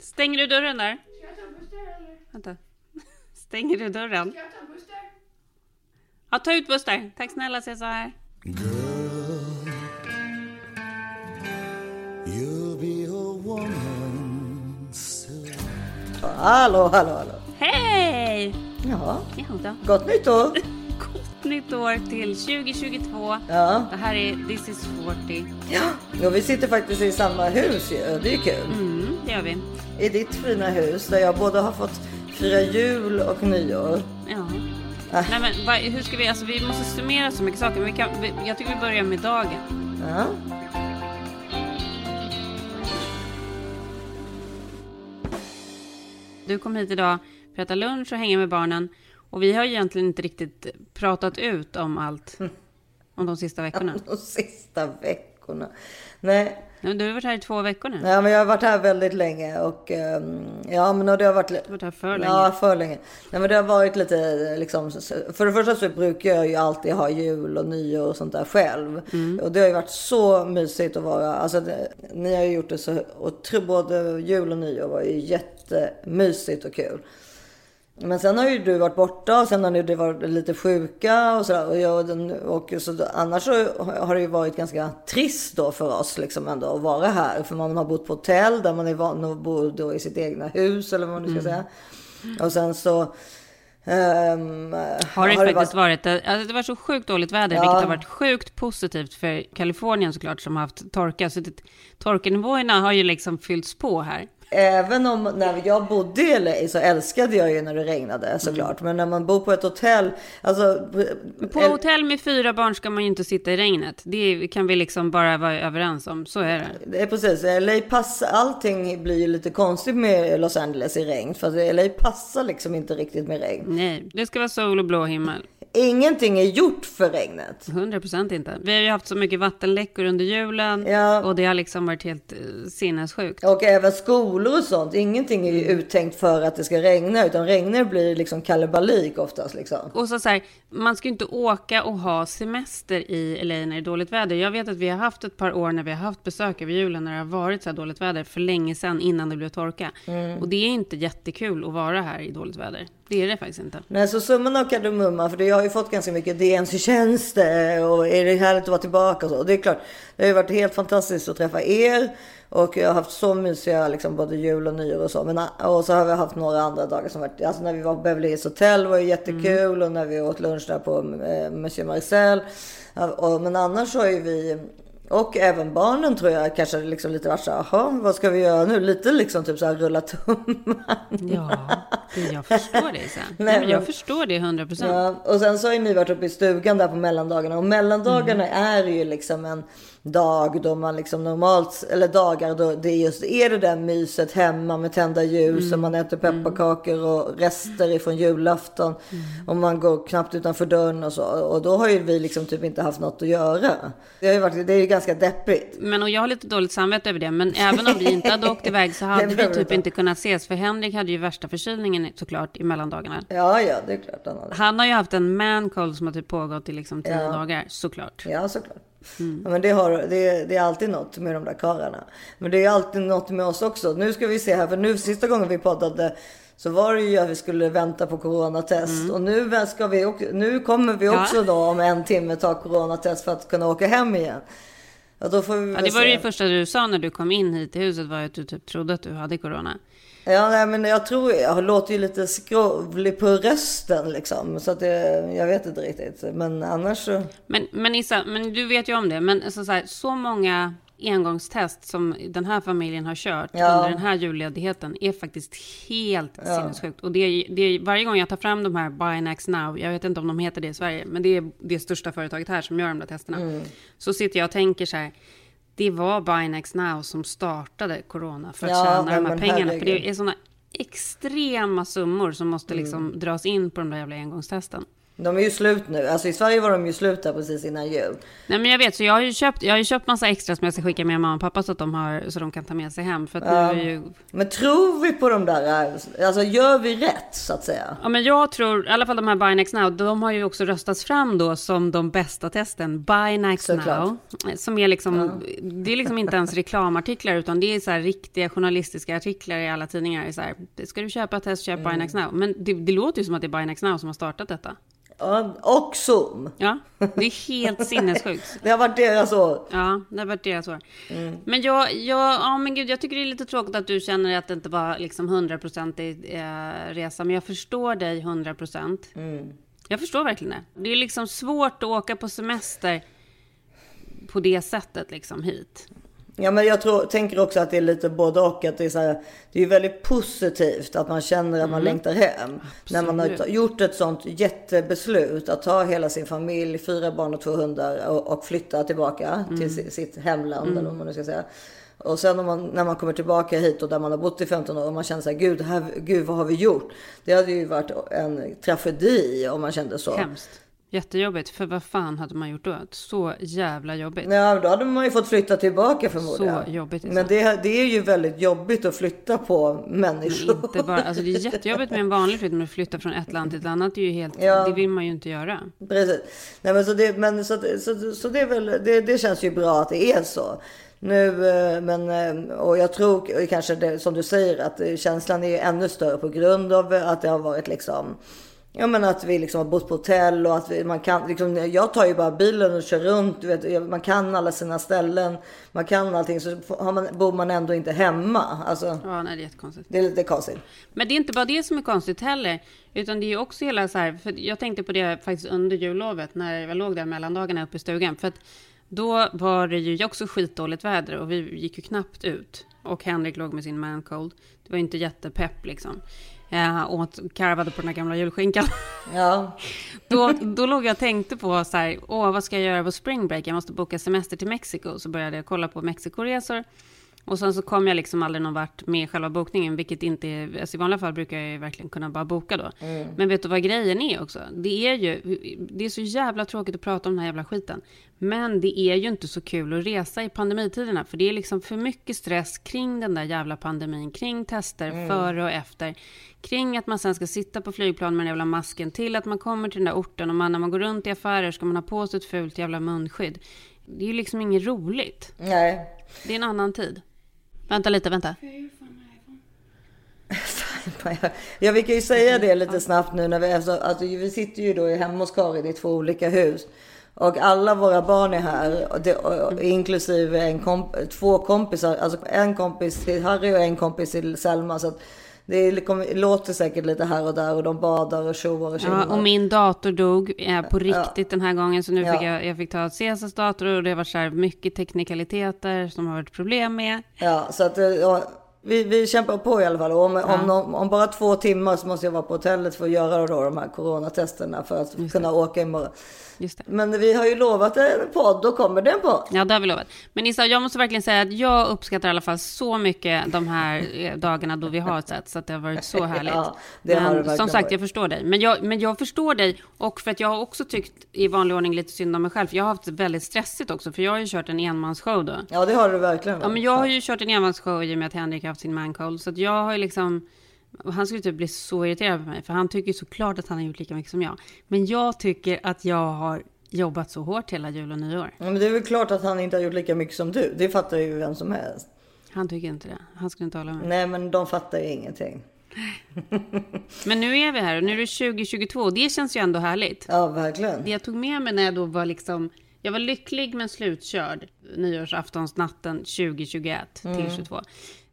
Stänger du dörren där? Ska jag ta en där eller? Vänta. Stänger du dörren? Ska jag ta en där? Ja, ta ut Buster. Tack snälla, så här. You'll be a woman soon. Hallå, hallå, hallå. Hej! Ja, Ja, då. gott nytt år. Gott nytt år till 2022. Ja, Det här är This is 40. ja. Och vi sitter faktiskt i samma hus ju. Det är kul. Mm, det gör vi. I ditt fina hus där jag både har fått fira jul och nyår. Ja. Äh. Nej, men hur ska vi, alltså vi måste summera så mycket saker. Men vi kan, vi, jag tycker vi börjar med dagen. Ja. Du kom hit idag för att äta lunch och hänga med barnen. Och vi har egentligen inte riktigt pratat ut om allt. Om de sista veckorna. De sista veckorna. Nej, Men Du har varit här i två veckor nu. Du ja, men jag har varit här väldigt länge och ehm, ja, men och det har varit li- har varit här för länge. Ja, för länge. Nej, men det har varit lite liksom. För det första så brukar jag ju alltid ha jul och nyår och sånt där själv. Och det har ju varit så mysigt att vara. Alltså, det, ni har ju gjort det så. Och både jul och nyår var ju jättemysigt och kul. Men sen har ju du varit borta och sen har du varit lite sjuka och sådär. Och, jag, och så, annars så har det ju varit ganska trist då för oss liksom ändå att vara här. För man har bott på hotell där man är van att bo då i sitt egna hus eller vad man nu ska säga. Och sen så... ehm, Har det faktiskt varit- varit, alltså det var så sjukt dåligt väder, Ja. vilket har varit sjukt positivt för Kalifornien såklart, som har haft torka. Så det, torkenivåerna har ju liksom fyllts på här. Även om när jag bodde i LA så älskade jag ju när det regnade såklart. Men när man bor på ett hotell, alltså... På hotell med fyra barn ska man ju inte sitta i regnet. Det kan vi liksom bara vara överens om, så är det. Det är precis, LA passar, allting blir ju lite konstigt med Los Angeles i regn. För LA passar liksom inte riktigt med regn. Nej, det ska vara sol och blå himmel. Ingenting är gjort för regnet. 100 procent inte. Vi har ju haft så mycket vattenläckor under julen Ja. och det har liksom varit helt eh, sinnessjukt. Och även skolor och sånt. Ingenting är ju uttänkt för att det ska regna. Utan regnar blir liksom kalabalik oftast liksom. Och så, så här, man ska ju inte åka och ha semester i LA när det är dåligt väder. Jag vet att vi har haft ett par år när vi har haft besök över julen när det har varit så här dåligt väder för länge sedan innan det blev torka. Och det är inte jättekul att vara här i dåligt väder. Det är det faktiskt inte. Nej, så summan av kardemumma, för jag har ju fått ganska mycket DMs i tjänster och är det härligt att vara tillbaka och så. Och det är klart, det har ju varit helt fantastiskt att träffa er och jag har haft så mysiga liksom både jul och nyår och så. Men, och så har vi haft några andra dagar som varit, alltså när vi var på Beverly Hills Hotel var ju jättekul och när vi åt lunch där på eh, Monsieur Marcel. Och, men annars har ju vi och även barnen tror jag kanske liksom lite varit så "Jaha, vad ska vi göra nu? Lite liksom typ så här rulla tummarna. Ja, jag förstår det sen. Nej, men jag förstår det 100 procent. Ja, och sen så har ju ni varit uppe i stugan där på mellandagarna. Och mellandagarna Mm. är ju liksom en dag då man liksom normalt, eller dagar då det är just är det där myset hemma med tända ljus Mm. och man äter pepparkakor och rester ifrån julafton. Mm. Och man går knappt utanför dörren och så. Och då har ju vi liksom typ inte haft något att göra. Det, har ju varit, det är ju ganska deppigt. Men och jag har lite dåligt samvete över det. Men även om vi inte hade åkt iväg så hade vi typ inte. kunnat ses. För Henrik hade ju värsta förkylningen såklart i mellandagarna. Ja, ja, det är klart. han har det. Han har ju haft en man cold som har typ pågått i liksom tio Ja. dagar, såklart. Ja, såklart. Mm. Ja, men det, har, det, det är alltid något med de där karlarna. Men det är alltid något med oss också. Nu ska vi se här, för nu sista gången vi poddade så var det ju att vi skulle vänta på coronatest. Och nu, ska vi, också- nu kommer vi Mm. Ja. också då om en timme ta coronatest för att kunna åka hem igen. Och då får vi Ja, det var se. det första du sa när du kom in hit till huset var att du typ trodde att du hade corona. Ja, nej, men jag tror, jag låter ju lite skrovlig på rösten liksom. Så att det, jag vet inte riktigt. Men annars så. Men, men Issa, men du vet ju om det. Men alltså så, här, så många engångstest som den här familjen har kört Ja. under den här julledigheten är faktiskt helt sinnessjukt. Och det är, det är, varje gång jag tar fram de här Binax Now, jag vet inte om de heter det i Sverige, men det är det största företaget här som gör de där testerna. Mm. Så sitter jag och tänker så här, det var Binax Now som startade corona för att Ja, tjäna de här pengarna. För herregud. Mm. det är sådana extrema summor som måste liksom dras in på de där jävla engångstesten. De är ju slut nu. Alltså i Sverige var de ju slut där precis innan jul. Nej men jag vet, så jag har ju köpt, jag har köpt massa extra som jag ska skicka med mamma och pappa så att de, har, så de kan ta med sig hem. För att är ju... Men tror vi på de där, alltså gör vi rätt så att säga? Ja men jag tror, i alla fall de här Next Now, de har ju också röstats fram då som de bästa testen. Next Såklart. Now. Som är liksom, det är liksom inte ens reklamartiklar utan det är så här riktiga journalistiska artiklar i alla tidningar. Så här, ska du köpa ett test, köp Mm. Next Now. Men det, det låter ju som att det är Next Now som har startat detta. Ja, och Zoom. Ja, det är helt sinnessjukt. Det har varit deras år. Ja, det har varit deras år. Mm. Men jag, jag, ja men gud, jag tycker det är lite tråkigt att du känner att det inte var liksom 100% eh, resa. Men jag förstår dig 100%. Mm. Jag förstår verkligen det. Det är liksom svårt att åka på semester på det sättet liksom hit. Ja, men jag tror, tänker också att det är lite både och. Att det, är så här, det är väldigt positivt att man känner att man längtar hem. När man har Mm. Absolut. gjort ett sånt jättebeslut att ta hela sin familj, fyra barn och två hundar och, och flytta tillbaka Mm. till si- sitt hemland. Eller vad man nu ska säga. Och sen om man, när man kommer tillbaka hit och där man har bott i 15 år och man känner så här, gud, här, gud vad har vi gjort? Det hade ju varit en tragedi om man kände så. Hemskt. Jättejobbigt. För vad fan hade man gjort då? Så jävla jobbigt. Ja, då hade man ju fått flytta tillbaka förmodligen. Så jobbigt, liksom. Men det, det är ju väldigt jobbigt att flytta på människor. Inte bara, alltså det är jättejobbigt med en vanlig flytt, men att flytta från ett land till ett annat är ju helt, Ja. det vill man ju inte göra. Precis. Nej, men så det, men så, så, så det, är väl, det, det känns ju bra att det är så. Nu, eh, men, eh, och jag tror kanske det, som du säger att eh, känslan är ännu större på grund av att det har varit liksom Ja men att vi liksom har bott på hotell och att vi, man kan liksom, jag tar ju bara bilen och kör runt. Du vet, man kan alla sina ställen. Man kan allting. Så har man, bor man ändå inte hemma. Alltså, Ja, nej, det är jättekonstigt. det är lite konstigt. Men det är inte bara det som är konstigt heller, utan det är ju också hela så här, för jag tänkte på det faktiskt under jullovet när jag låg där mellandagarna uppe i stugan, för att då var det ju också skitdåligt väder och vi gick ju knappt ut. Och Henrik låg med sin mancold. Det var inte jättepepp liksom. Jag åt, karvade på den här gamla julskinkan. Ja. Då, då låg jag och tänkte på så här, åh vad ska jag göra på spring break? Jag måste boka semester till Mexiko. Så började jag kolla på Mexikoresor. Och sen så kom jag liksom aldrig någon vart med själva bokningen, vilket inte är, alltså i vanliga fall brukar jag ju verkligen kunna bara boka då. Men vet du vad grejen är också? Det är ju, det är så jävla tråkigt att prata om den här jävla skiten. Men det är ju inte så kul att resa i pandemitiderna, för det är liksom för mycket stress kring den där jävla pandemin, kring tester före och efter, kring att man sen ska sitta på flygplan med den jävla masken, till att man kommer till den där orten och man, när man går runt i affärer ska man ha på sig ett fult jävla munskydd. Det är ju liksom inget roligt. Nej. Det är en annan tid. Vänta lite, vänta. Ja, vi kan ju säga det lite snabbt nu när vi, alltså, alltså, vi sitter ju då hemma hos Karin i två olika hus. Och alla våra barn är här, och det, och, inklusive en komp två kompisar. Alltså en kompis till Harry och en kompis till Selma. Så att det är- kommer- låter säkert lite här och där och de badar och tjoar och Ja, tjoar. och min dator dog eh, på riktigt den här gången, så nu Ja. fick jag, jag fick ta Cesars dator och det var så här mycket teknikaliteter som har varit problem med. Ja, så att eh, ja, vi, vi kämpar på i alla fall. Om, om, någon- om bara två timmar så måste jag vara på hotellet för att göra då de här coronatesterna för att kunna åka imorgon. Just det. Men vi har ju lovat en podd, då kommer det en podd. Ja, det har vi lovat. Men Issa, jag måste verkligen säga att jag uppskattar i alla fall så mycket de här eh, dagarna då vi har sett, så att det har varit så härligt. Ja, det men, det som sagt, varit. jag förstår dig. Men jag, men jag förstår dig, och för att jag har också tyckt i vanlig ordning lite synd om mig själv, för jag har haft det väldigt stressigt också, för jag har ju kört en enmansshow då. Ja, det har du verkligen. Ja, men jag har ju kört en enmansshow i och med att Henrik haft sin mancold. Så jag har ju liksom... Han skulle typ bli så irriterad på mig, för han tycker såklart att han har gjort lika mycket som jag. Men jag tycker att jag har jobbat så hårt hela jul och nyår. Men det är väl klart att han inte har gjort lika mycket som du. Det fattar ju vem som helst. Han tycker inte det. Han skulle inte hålla med. Nej, men de fattar ju ingenting. Men nu är vi här och nu är det 2022 och det känns ju ändå härligt. Ja, verkligen. Det jag tog med mig när jag då var liksom... Jag var lycklig men slutkörd nyårsaftonsnatten 2021 till 22.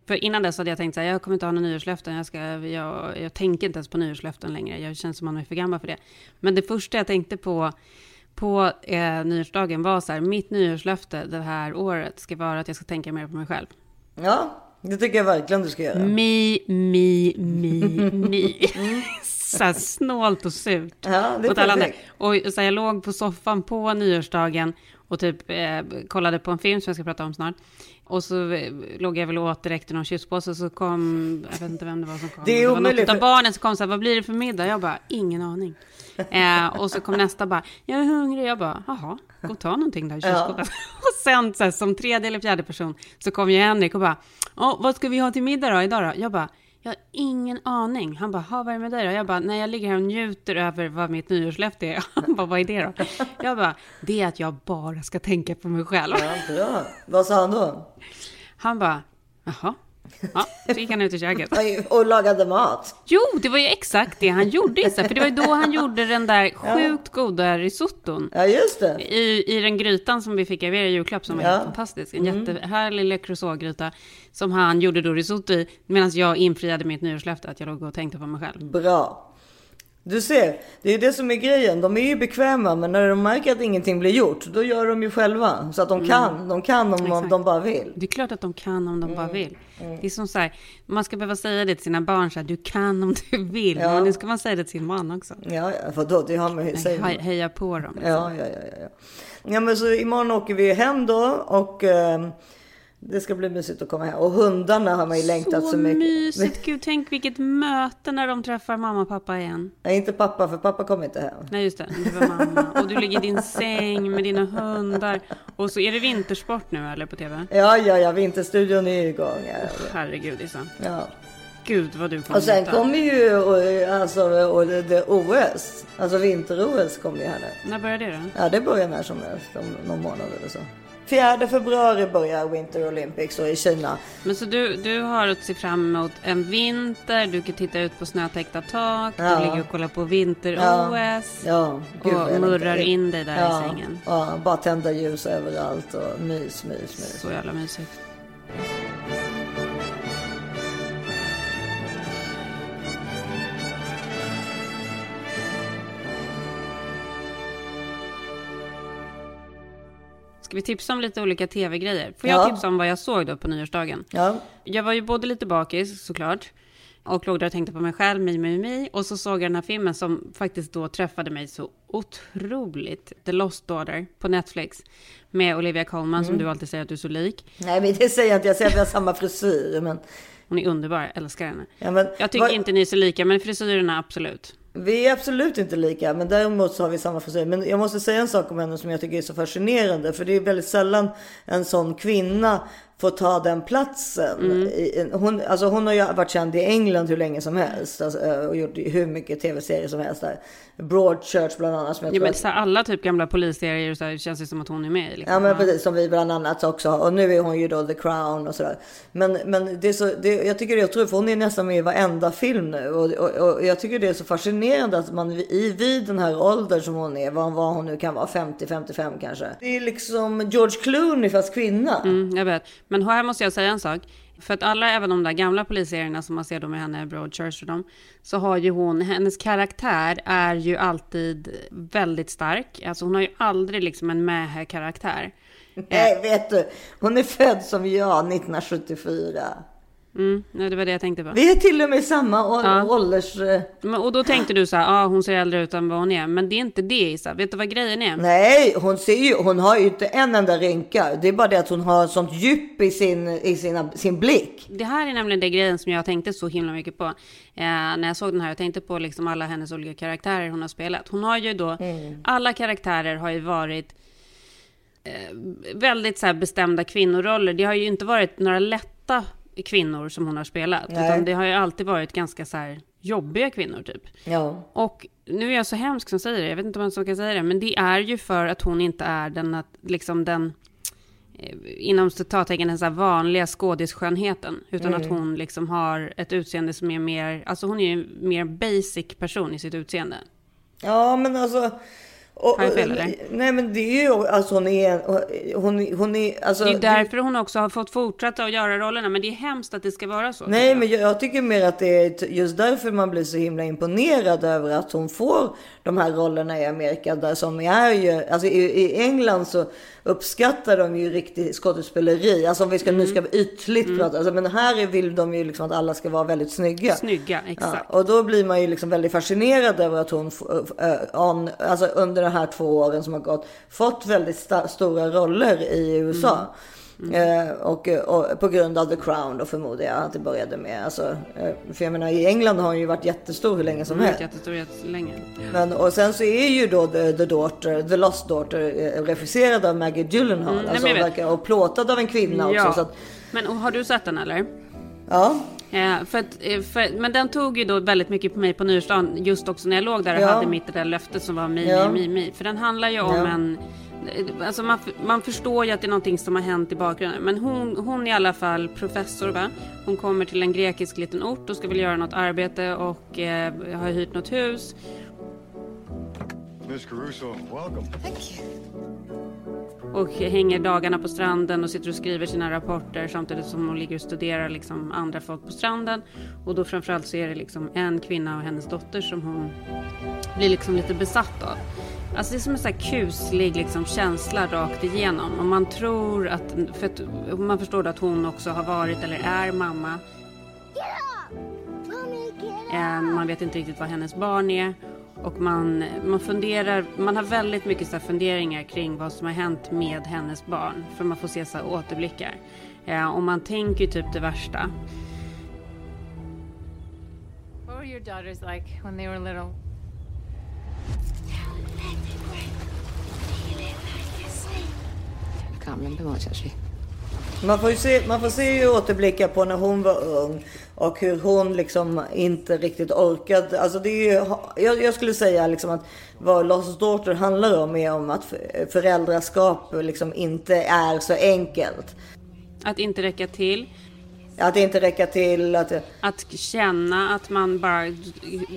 För innan dess hade jag tänkt så här, jag kommer inte ha några nyårslöften. Jag, ska, jag, jag tänker inte ens på nyårslöften längre. Jag känns som man är för gammal för det. Men det första jag tänkte på på eh, nyårsdagen var så här, mitt nyårslöfte det här året ska vara att jag ska tänka mer på mig själv. Ja, det tycker jag verkligen du ska göra. Mi, mi, mi, mi. så här snålt och surt. Ja, det är perfekt. Och så här, jag låg på soffan på nyårsdagen och typ eh, kollade på en film som jag ska prata om snart. Och så eh, låg jag väl och åt direkt i någon chipspåse så kom, jag vet inte vem det var som kom. Det är var omöjligt, något av barnen som kom så här, vad blir det för middag? Jag bara, ingen aning. Eh, och så kom nästa bara, jag är hungrig. Jag bara, jaha, gå och ta någonting där i Ja. kylskåpet. Och sen så här, som tredje eller fjärde person så kom ju Henrik och bara, vad ska vi ha till middag då idag då? Jag bara, jag har ingen aning. Han bara, "Ha, vad är det med dig då? Jag bara, nej jag ligger här och njuter över vad mitt nyårslöfte är. Han bara, vad är det då? Jag bara, det är att jag bara ska tänka på mig själv. Ja, bra. Vad sa han då? Han bara, jaha. Ja, så gick han ut i köket. Och lagade mat. Jo, det var ju exakt det han gjorde Issa, för det var ju då han gjorde den där sjukt goda risotton. Ja, just det. I, I den grytan som vi fick av er i julklapp som var Ja. helt fantastisk. En jättehärlig Le Creuset-gryta som han gjorde då risotto i. Medan jag infriade mitt nyårslöfte att jag låg och tänkte på mig själv. Bra. Du ser, det är det som är grejen. De är ju bekväma, men när de märker att ingenting blir gjort, då gör de ju själva. Så att de kan. De kan om Exakt. de bara vill. Det är klart att de kan om de Mm. bara vill. Det är som så här, man ska behöva säga det till sina barn så här, du kan om du vill. Ja. Men nu ska man säga det till sin man också. Ja, ja, för då, det har man ju säger man. He- Heja på dem. Liksom. Ja, ja, ja, ja. Ja, men så imorgon åker vi hem då och eh, det ska bli mysigt att komma hem. Och hundarna har man ju längtat så, Så mycket. mysigt. Gud, tänk vilket möte när de träffar mamma och pappa igen. Nej, inte pappa, för pappa kommer inte hem. Nej, just det. Det var mamma. Och du ligger i din säng med dina hundar. Och så är det vintersport nu eller på tv? Ja, ja, ja, Vinterstudion är igång. Ja. Herregud, Issa. Ja. Gud vad du kommer Och sen kommer ju alltså, och det, det OS, alltså vinter-OS kommer ju här nu. När börjar det då? Ja, det börjar när som helst, om någon månad eller så. 4 februari börjar Winter Olympics och i Kina. Men så du, du har att se fram emot en vinter, du kan titta ut på snötäckta tak, Ja. du ligger och kollar på vinter-OS. Ja, vad Och murrar in dig där ja, i sängen. Ja, bara tända ljus överallt och mys, mys, mys. Så jävla mysigt. Ska vi tipsa om lite olika tv-grejer? Får jag Ja. tipsa om vad jag såg då på nyårsdagen? Ja, Jag var ju både lite bakis såklart. Och låg där och tänkte på mig själv, mi, mi, mi. Och så såg jag den här filmen som faktiskt då träffade mig så otroligt. The Lost Daughter på Netflix. Med Olivia Colman som du alltid säger att du är så lik. nej men det säger jag inte, jag säger att vi har samma frisyr. Men, Hon är underbar, jag älskar henne. ja, men, Jag tycker vad- inte ni är så lika, men frisyrerna absolut. Vi är absolut inte lika, men däremot så har vi samma frisyr. Men jag måste säga en sak om henne som jag tycker är så fascinerande. För det är väldigt sällan en sån kvinna får ta den platsen. Mm. Hon, alltså hon har ju varit känd i England hur länge som helst. Alltså, och gjort hur mycket tv-serier som helst där. Broadchurch bland annat. Som jag Ja, men så här, alla typ gamla polisserier så här, känns det som att hon är med. Liksom. Ja men precis som vi bland annat också har. Och nu är hon ju då The Crown och sådär. Men, men det är så, det, jag tycker det är otroligt för hon är nästan med i varenda film nu. Och, och, och jag tycker det är så fascinerande att man i, vid den här åldern som hon är, vad, vad hon nu kan vara, 50-55 kanske. Det är liksom George Clooney fast kvinna. Mm, jag vet. Men här måste jag säga en sak. För att alla, även de där gamla polisserierna som man ser då med henne, Broadchurch och dem, så har ju hon, hennes karaktär är ju alltid väldigt stark. Alltså hon har ju aldrig liksom en mähä-karaktär. Nej vet du, hon är född som jag 1974. Mm, nej, det var det jag tänkte på. Vi är till och med samma Ja. ålders... eh, och då tänkte du så här, ja ah, hon ser äldre ut än vad hon är. Men det är inte det Isa. Vet du vad grejen är? Nej, hon ser ju, hon har ju inte en enda rynka. Det är bara det att hon har sånt djup i sin, i sina, sin blick. Det här är nämligen det grejen som jag tänkte så himla mycket på. Eh, när jag såg den här, jag tänkte på liksom alla hennes olika karaktärer hon har spelat. Hon har ju då, alla karaktärer har ju varit eh, väldigt så bestämda kvinnoroller. Det har ju inte varit några lätta kvinnor som hon har spelat. Nej. Utan det har ju alltid varit ganska så här jobbiga kvinnor typ. Ja. Och nu är jag så hemsk som säger det, jag vet inte om så kan säga det, men det är ju för att hon inte är den, att, liksom den eh, inom citattecken den så här vanliga skådisskönheten, utan att hon liksom har ett utseende som är mer, alltså hon är ju en mer basic person i sitt utseende. Ja, men alltså... Och, eller? Nej, men det är ju alltså hon är... Hon, hon är alltså, Det är därför hon också har fått fortsätta att göra rollerna, men det är hemskt att det ska vara så. Nej, jag. men jag, jag tycker mer att det är just därför man blir så himla imponerad över att hon får de här rollerna i Amerika. Där som är ju, alltså i, i England så uppskattar de ju riktigt skådespeleri. Alltså om vi ska, nu ska vi ytligt prata. Alltså, men här vill de ju liksom att alla ska vara väldigt snygga. Snygga, Ja, exakt. och då blir man ju liksom väldigt fascinerad över att hon äh, on, alltså under de här två åren som har gått fått väldigt sta- stora roller i USA. Eh, och, och på grund av The Crown då förmodar jag att det började med. Alltså, eh, för jag menar i England har hon ju varit jättestor hur länge som helst. jättestor jättelänge. Men, och sen så är ju då The, The Daughter, The Lost Daughter eh, regisserad av Maggie Gyllenhaal. nej, alltså, och plåtad av en kvinna Ja. också. Så att, Men och, har du sett den eller? ja, Eh, för att, eh, för, men den tog ju då väldigt mycket på mig på nyårsdagen, just också när jag låg där och Ja. hade mitt det där löftet som var mi, Ja. mi, mi, mi. För den handlar ju om Ja. en... eh, Alltså man, man förstår ju att det är någonting som har hänt i bakgrunden. Men hon, hon är i alla fall professor va? Hon kommer till en grekisk liten ort och ska väl göra något arbete och eh, har hyrt något hus. Miss Caruso, welcome. Och hänger dagarna på stranden och sitter och skriver sina rapporter samtidigt som hon ligger och studerar liksom andra folk på stranden. Och då framförallt så är det liksom en kvinna och hennes dotter som hon blir liksom lite besatt av. Alltså det är som en sån här kuslig liksom känsla rakt igenom. Och man tror att, för att man förstår att hon också har varit eller är mamma. Eh, Man vet inte riktigt vad hennes barn är. Och man, man funderar, man har väldigt mycket så här funderingar kring vad som har hänt med hennes barn. För man får se så här återblickar. Eh, och man tänker ju typ det värsta. What were your daughters like when they were little? I can't remember much actually. Man får ju se, man får se ju återblickar på när hon var ung. Och hur hon liksom inte riktigt orkade. Alltså det är ju, jag, jag skulle säga liksom att vad Lost Daughter handlar om är om att för- föräldraskap liksom inte är så enkelt. Att inte räcka till. Att inte räcker till. Att, Att känna att man bara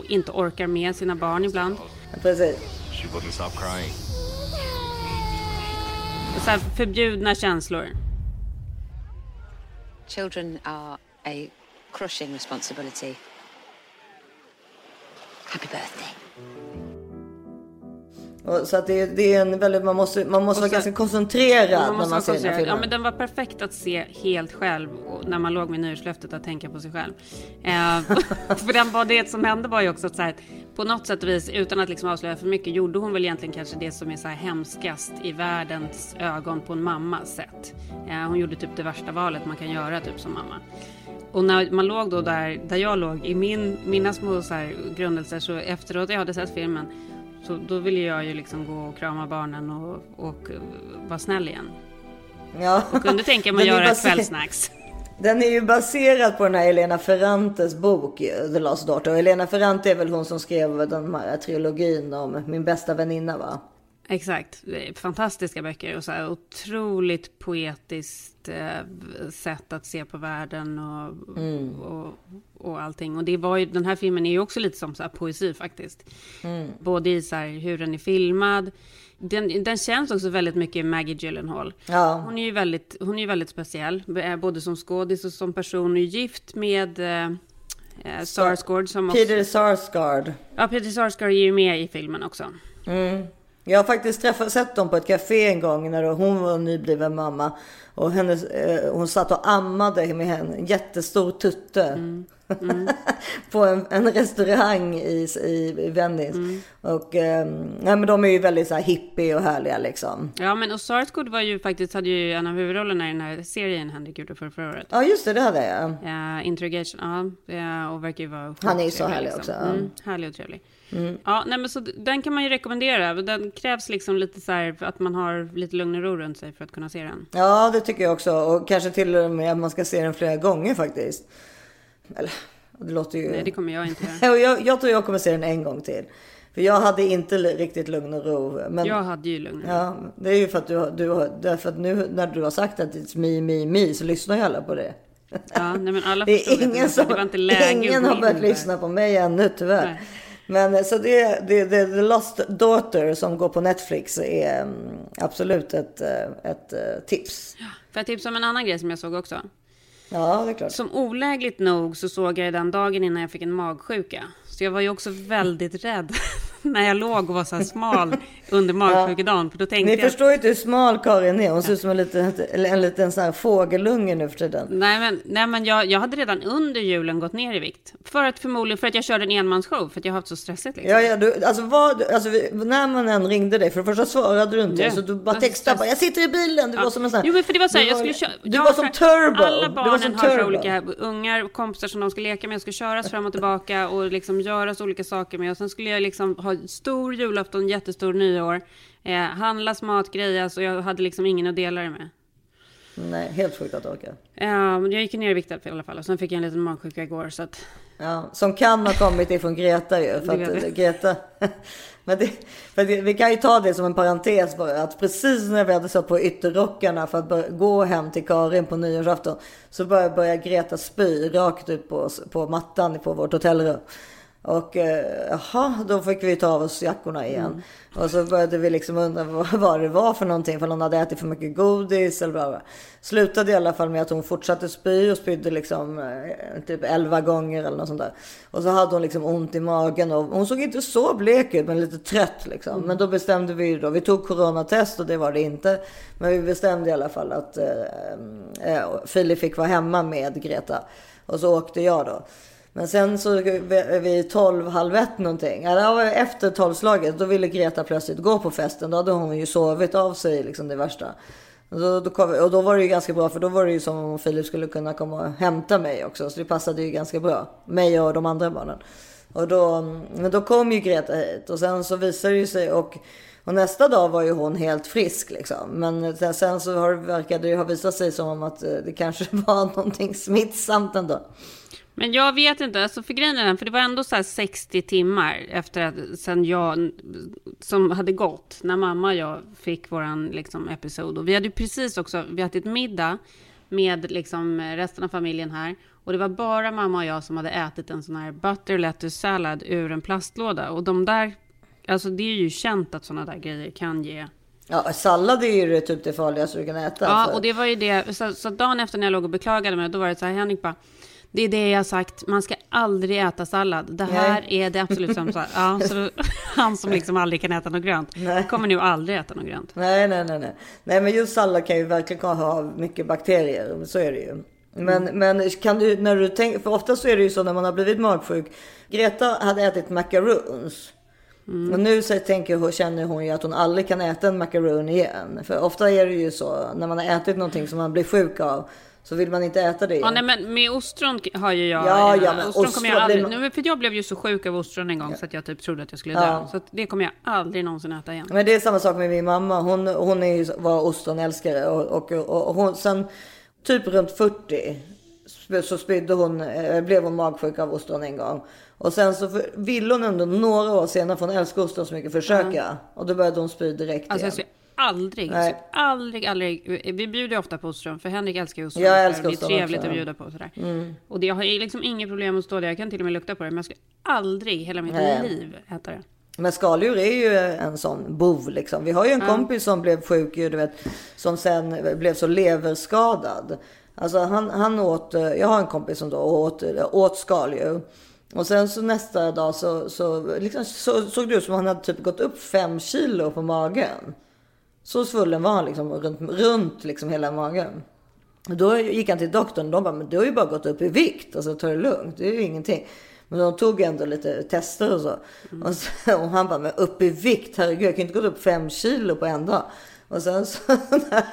inte orkar med sina barn ibland. precis. Så här förbjudna känslor. Children are a crushing responsibility. Happy birthday. Och så att det, det är en väldigt, man måste, man måste Och vara ganska koncentrerad Man när man ser den här filmen. Ja, men den var perfekt att se helt själv och när man låg med nyårslöftet att tänka på sig själv. Eh, för den var det som hände var ju också att så här, på något sätt och vis, utan att liksom avslöja för mycket, gjorde hon väl egentligen kanske det som är så här hemskast i världens ögon på en mammas sätt. Eh, hon gjorde typ det värsta valet man kan göra typ som mamma. Och när man låg då där, där jag låg i min, mina små så här grundelser så efteråt jag hade sett filmen så då ville jag ju liksom gå och krama barnen och, och eh, vara snäll igen. ja. Kunde tänka mig att göra ett kvällsnacks. Den är ju baserad på den här Elena Ferrantes bok The Lost Daughter. Och Elena Ferrante är väl hon som skrev den här trilogin om min bästa väninna va? Exakt. Fantastiska böcker och så här otroligt poetiskt eh, sätt att se på världen och, och, och allting. Och det var ju, den här filmen är ju också lite som så poesi faktiskt. Både i så här hur den är filmad. Den, den känns också väldigt mycket Maggie Gyllenhaal. Ja. Hon är ju väldigt, hon är väldigt speciell, eh, både som skådis och som person. Hon är gift med eh, eh, Sarsgaard som också... Peter Sarsgaard. Ja, Peter Sarsgaard är ju med i filmen också. Jag har faktiskt träffat, sett dem på ett café en gång när hon var nybliven mamma. Och hennes, eh, hon satt och ammade med en jättestor tutte. på en, en restaurang i, i, i Venice. Och eh, nej, men de är ju väldigt så här hippie och härliga liksom. Ja, men och Sarsgaard var ju faktiskt, hade ju en av huvudrollerna i den här serien Henrik gjorde för förra året. Ja just det, det hade jag. Uh, Interrogation, ja. ja, och verkar ju vara Han är ju så härlig också, ja. Mm, härlig och trevlig. Ja, nej men så den kan man ju rekommendera. Den krävs liksom lite så här att man har lite lugn och ro runt sig för att kunna se den. Ja, det tycker jag också. Och kanske till och med att man ska se den flera gånger faktiskt. Eller, det låter ju... Nej, det kommer jag inte göra. Jag, jag tror jag kommer se den en gång till. För jag hade inte riktigt lugn och ro. Men Jag hade ju lugn och ro. ja, det är ju för att du, du därför att nu när du har sagt att it's me, me, me så lyssnar ju alla på det. Ja, nej men alla Det är ingen det, som, det var inte läge ingen har börjat lyssna på mig ännu tyvärr. Nej. Men eh, så det, det, det, The Lost Daughter som går på Netflix är mm, absolut ett, eh, ett eh, tips. Får jag tipsa om en annan grej som jag såg också? Ja, det är klart. Som olägligt nog så såg jag den dagen innan jag fick en magsjuka. Så jag var ju också väldigt rädd när jag låg och var så här smal under magsjukedagen. För då tänkte Ni jag... förstår ju inte hur smal Karin är. Hon ser ut som en liten, en liten sån här fågelunge nu för tiden. Nej men, nej, men jag, jag hade redan under julen gått ner i vikt. För att förmodligen för att jag körde en enmansshow. För att jag har haft så stressigt liksom. Ja, ja, du, alltså, vad, alltså när man än ringde dig, för det första svarade du inte. Ja. Så du bara Alltså, textade bara, jag sitter i bilen. Du var som en sån här, Jo men för det var så här, du jag skulle köra. Du var som turbo. Alla barnen har så turbo. olika ungar och kompisar som de ska leka med. Jag ska köras fram och tillbaka och liksom göras olika saker med. Och sen skulle jag liksom ha stor julafton, jättestor nyår. Eh, handlas mat, grejas och jag hade liksom ingen att dela det med. Nej, helt sjukt att orka. Eh, men jag gick ner i vikt i alla fall och sen fick jag en liten magsjuka igår så att Ja, som kan ha kommit ifrån Greta ju. För att. Greta... Men det, för det, vi kan ju ta det som en parentes bara. Att precis när vi hade satt på ytterrockarna för att börja, gå hem till Karin på nyårsafton. Så började, började Greta spy rakt ut på, på mattan på vårt hotellrum. Och eh, jaha, då fick vi ta av oss jackorna igen. Och så började vi liksom undra vad, det var för någonting. För någon hade ätit för mycket godis eller vad. Slutade i alla fall med att hon fortsatte spy och spydde liksom eh, typ 11 gånger eller något sånt där. Och så hade hon liksom ont i magen och hon såg inte så blek ut men lite trött liksom. Men då bestämde vi då, vi tog coronatest och det var det inte. Men vi bestämde i alla fall att eh, eh, Filip fick vara hemma med Greta. Och så åkte jag då. Men sen så vid- 12, halv ett någonting. Efter tolvslaget. Då ville Greta plötsligt gå på festen. Då hade hon ju sovit av sig liksom det värsta. Och då, då kom, och då var det ju ganska bra för då var det ju som om Filip skulle kunna komma och hämta mig också. Så det passade ju ganska bra. Mig och de andra barnen. Och då, men då kom ju Greta hit och sen så visade det ju sig och, och nästa dag var ju hon helt frisk liksom. Men sen, så har, verkade det ju ha visat sig som om att eh, det kanske var någonting smittsamt ändå. Men jag vet inte, alltså för grejen är den, för det var ändå så här 60 timmar efter att sen jag, som hade gått, när mamma och jag fick våran liksom episod. Och vi hade ju precis också, vi hade ett middag med liksom resten av familjen här. Och det var bara mamma och jag som hade ätit en sån här butter lettuce sallad ur en plastlåda. Och de där, alltså det är ju känt att såna där grejer kan ge Ja, sallad är ju typ det farligaste du kan äta. Ja, för- och det var ju det. Så, så dagen efter när jag låg och beklagade mig, då var det så här, Henrik bara, det är det jag har sagt, man ska aldrig äta sallad. Det här är det absolut sämsta. Ja, så han som liksom aldrig kan äta något grönt, kommer nu aldrig äta något grönt. Nej, nej, nej, nej. Nej, men just sallad kan ju verkligen ha mycket bakterier. Så är det ju. Men, men kan du, när du tänker, för ofta så är det ju så när man har blivit magsjuk. Greta hade ätit macaroons. Och nu så tänker hon, känner hon ju att hon aldrig kan äta en macaroon igen. För ofta är det ju så när man har ätit någonting som man blir sjuk av. Så vill man inte äta det igen. Ja, nej, men med ostron har ju jag... Ja, ja, men ostron kommer ostron jag aldrig... man- men för jag blev ju så sjuk av ostron en gång så att jag typ trodde att jag skulle dö. Ja. Så det kommer jag aldrig någonsin äta igen. Men det är samma sak med min mamma. Hon, hon är ju, var ostronälskare och, och, och hon sen typ runt 40 sp- så spydde hon, eh, blev hon magsjuk av ostron en gång. Och sen så för, ville hon ändå några år senare, för hon älskar ostron så mycket, försöka. Och då började hon spy direkt Alltså igen. Aldrig, Nej. skulle aldrig, aldrig... Vi bjuder ju ofta på ostron, för Henrik älskar ju ostron. Jag älskar det är ostron trevligt också, att bjuda på sådär. Och det, jag har liksom inget problem att stå där, jag kan till och med lukta på det, men jag skulle aldrig hela mitt Nej. liv äta det. Men skaldjur är ju en sån bov liksom. Vi har ju en kompis som blev sjuk ju, du vet, som sen blev så leverskadad. Alltså han, han åt, jag har en kompis som då åt, åt skaldjur. Och sen så nästa dag så, så, liksom, så såg det ut som han hade typ gått upp fem kilo på magen. Så svullen var han liksom runt, runt liksom hela magen. Och Då gick han till doktorn och de bara, men du har ju bara gått upp i vikt. Alltså ta det lugnt, det är ju ingenting. Men de tog ändå lite tester och så. Och, så, och han bara, men upp i vikt, herregud jag kan inte gå upp fem kilo på en dag. Och sen så,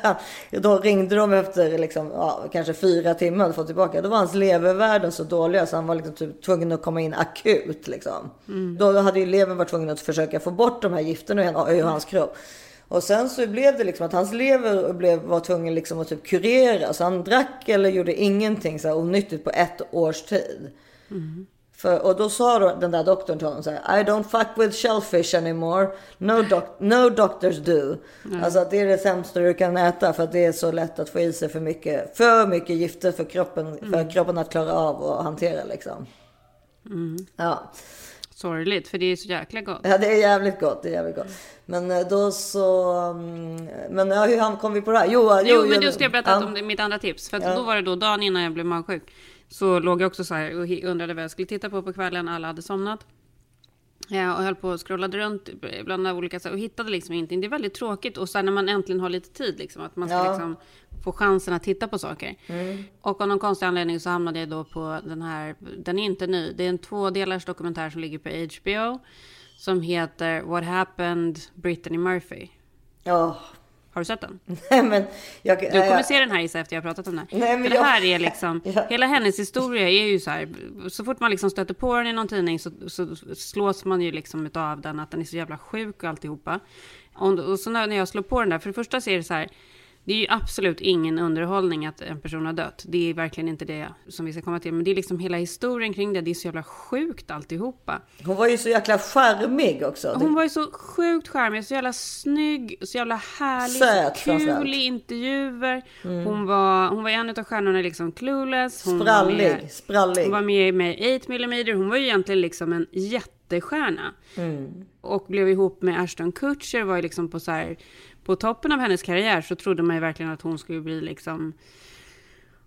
han, då ringde de efter liksom, ja, kanske fyra timmar och få tillbaka. Då var hans levervärden så dåliga så han var liksom typ tvungen att komma in akut. Liksom. Då hade ju levern varit tvungen att försöka få bort de här gifterna ur hans kropp. Och sen så blev det liksom att hans lever blev, var tvungen liksom att typ kurera. Så han drack eller gjorde ingenting så här onyttigt på ett års tid. För, och då sa då den där doktorn till honom så här, I don't fuck with shellfish anymore. No, doc no doctors do. Alltså att det är det sämsta du kan äta för att det är så lätt att få i sig för mycket, för mycket gifter för kroppen, för kroppen att klara av och hantera liksom. Ja. Sorgligt, för det är så jäkla gott. Ja, det är jävligt gott. Det är jävligt gott. Men eh, då så... mm, Men ja, hur kom vi på det här? Jo, jo, Jo, men du ska jag berätta ja. om det, mitt andra tips. För Ja. då var det då dagen innan jag blev magsjuk. Så låg jag också så här och undrade vad jag skulle titta på på kvällen. Alla hade somnat. Ja, och höll på och scrollade runt bland olika saker och hittade liksom ingenting. Det är väldigt tråkigt. Och sen när man äntligen har lite tid, liksom, att man ska Ja. liksom få chansen att titta på saker. Och av någon konstig anledning så hamnade jag då på den här, den är inte ny, det är en tvådelars dokumentär som ligger på HBO. Som heter What Happened Brittany Murphy. Ja, Har du sett den? nej men jag... Du kommer se den här jag, efter jag har pratat om den. Nej, men För det jag- här är liksom, Ja. hela hennes historia är ju så här, så fort man liksom stöter på den i någon tidning så, så slås man ju liksom av den, att den är så jävla sjuk och alltihopa. Och, och så när när jag slår på den där, för det första så är det så här, det är ju absolut ingen underhållning att en person har dött. Det är verkligen inte det som vi ska komma till. Men det är liksom hela historien kring det. Det är så jävla sjukt alltihopa. Hon var ju så jäkla charmig också. Hon var ju så sjukt charmig, så jävla snygg, så jävla härlig, Söt så kul i intervjuer. Hon, var, hon var en av stjärnorna i liksom Clueless. Hon Var Sprallig, med, sprallig. hon var med med 8 mm Hon var ju egentligen liksom en jättestjärna. Och blev ihop med Ashton Kutcher, var ju liksom på så här, på toppen av hennes karriär så trodde man ju verkligen att hon skulle bli liksom,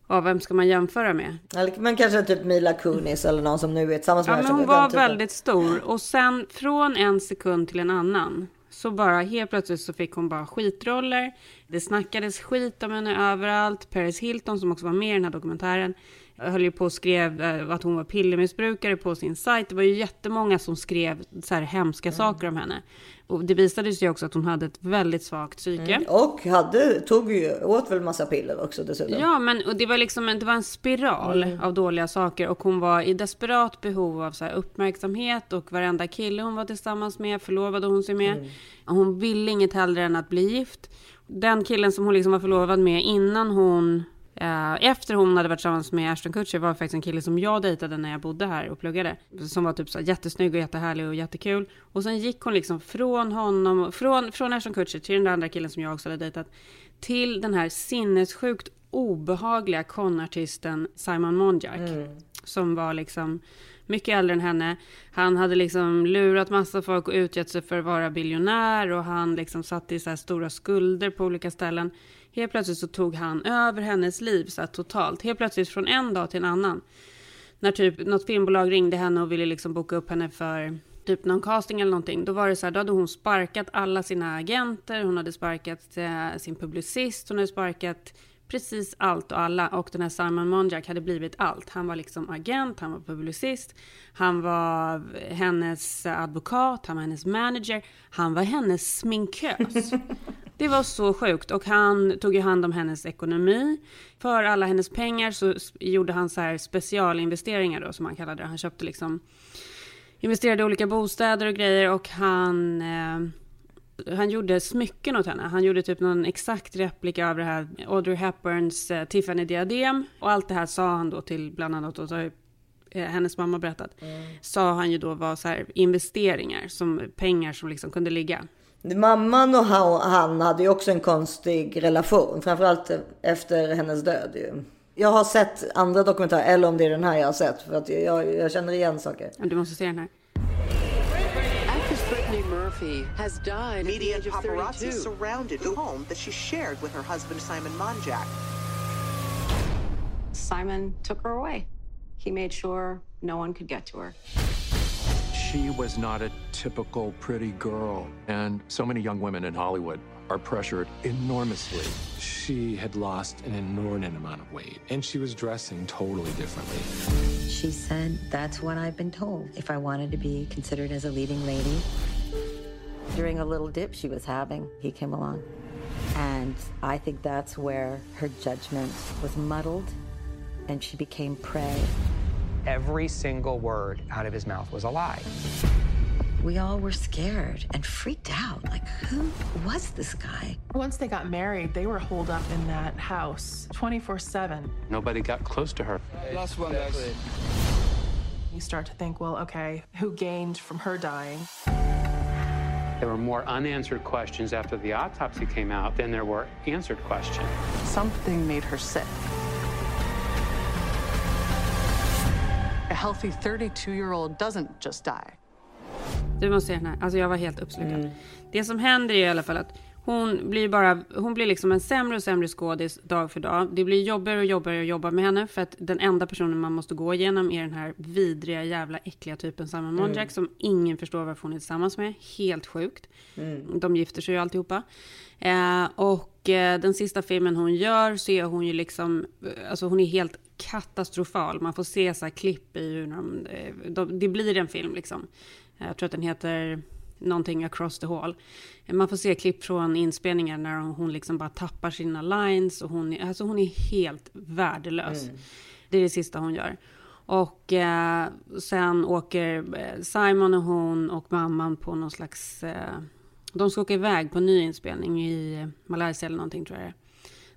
ja vem ska man jämföra med? Men kanske typ Mila Kunis eller någon som nu är tillsammans med Ja, men hon var typen. väldigt stor. Och sen från en sekund till en annan. Så bara helt plötsligt så fick hon bara skitroller. Det snackades skit om henne överallt. Paris Hilton som också var med i den här dokumentären. Höll ju på och skrev eh, att hon var pillermissbrukare på sin sajt. Det var ju jättemånga som skrev så här hemska Mm. saker om henne. Och det visade sig också att hon hade ett väldigt svagt psyke. Mm. Och hade, tog ju, åt väl massa piller också dessutom. Ja, men och det var liksom en, det var en spiral Mm. av dåliga saker och hon var i desperat behov av så uppmärksamhet och varenda kille hon var tillsammans med förlovade hon sig med. Mm. Hon ville inget hellre än att bli gift. Den killen som hon liksom var förlovad med innan hon efter hon hade varit tillsammans med Ashton Kutcher var faktiskt en kille som jag dejtade när jag bodde här och pluggade. Som var typ så jättesnygg och jättehärlig och jättekul. Och sen gick hon liksom från honom, från, från Ashton Kutcher till den där andra killen som jag också hade dejtat. Till den här sinnessjukt obehagliga konartisten Simon Monjack. Som var liksom mycket äldre än henne. Han hade liksom lurat massa folk och utgett sig för att vara biljonär och han liksom satt i så stora skulder på olika ställen. Helt plötsligt så tog han över hennes liv så här totalt. Helt plötsligt från en dag till en annan. När typ något filmbolag ringde henne och ville liksom boka upp henne för typ någon casting eller någonting. Då var det så här, då hade hon sparkat alla sina agenter, hon hade sparkat eh, sin publicist, hon hade sparkat precis allt och alla. Och den här Simon Monjack hade blivit allt. Han var liksom agent, han var publicist, han var hennes advokat, han var hennes manager, han var hennes sminkös. Det var så sjukt och han tog ju hand om hennes ekonomi. För alla hennes pengar så gjorde han så här specialinvesteringar då som han kallade det. Han köpte liksom investerade i olika bostäder och grejer och han eh, han gjorde smycken åt henne. Han gjorde typ någon exakt replika av det här Audrey Hepburns eh, Tiffany-diadem. Och allt det här sa han då till bland annat, och så ju, eh, hennes mamma berättat, sa han ju då var så här investeringar, som pengar som liksom kunde ligga. Mamman och han, hade ju också en konstig relation. Framförallt efter hennes död ju. Jag har sett andra dokumentärer, eller om det är den här jag har sett. För att jag, jag känner igen saker. Du måste se den här. Actress Brittany Murphy has died at the Media and age of paparazzi 32. surrounded the home that she shared with her husband Simon Monjack. Simon took her away. He made sure no one could get to her. She was not a typical pretty girl, and so many young women in Hollywood are pressured enormously. She had lost an inordinate amount of weight, and she was dressing totally differently. She said, That's what I've been told if I wanted to be considered as a leading lady. During a little dip she was having, he came along. And I think that's where her judgment was muddled and she became prey. Every single word out of his mouth was a lie. We all were scared and freaked out. Like, who was this guy? Once they got married, they were holed up in that house 24 7. Nobody got close to her. Last one, guys. You start to think, well, okay, who gained from her dying? There were more unanswered questions after the autopsy came out than there were answered questions. Something made her sick. A healthy 32 year old doesn't just die. Du måste se den här. Alltså jag var helt uppslukad. Mm. Det som händer är i alla fall att Hon blir bara, hon blir liksom en sämre och sämre skådis dag för dag. Det blir jobbigare och jobbigare att jobba med henne för att den enda personen man måste gå igenom är den här vidriga jävla äckliga typen Simon Monjack Mm. som ingen förstår varför hon är tillsammans med. Helt sjukt. Mm. De gifter sig ju alltihopa. Eh, och eh, den sista filmen hon gör så är hon ju liksom, eh, alltså hon är helt katastrofal. Man får se så här klipp i hur de, eh, de, det blir en film liksom. Jag tror att den heter någonting across the hall. Man får se klipp från inspelningar när hon- liksom bara tappar sina lines och hon, är- alltså hon är helt värdelös. Mm. Det är det sista hon gör. Och eh, sen åker eh, Simon och hon och mamman på någon slags... Eh, de ska åka iväg på ny inspelning i Malaysia eller någonting tror jag.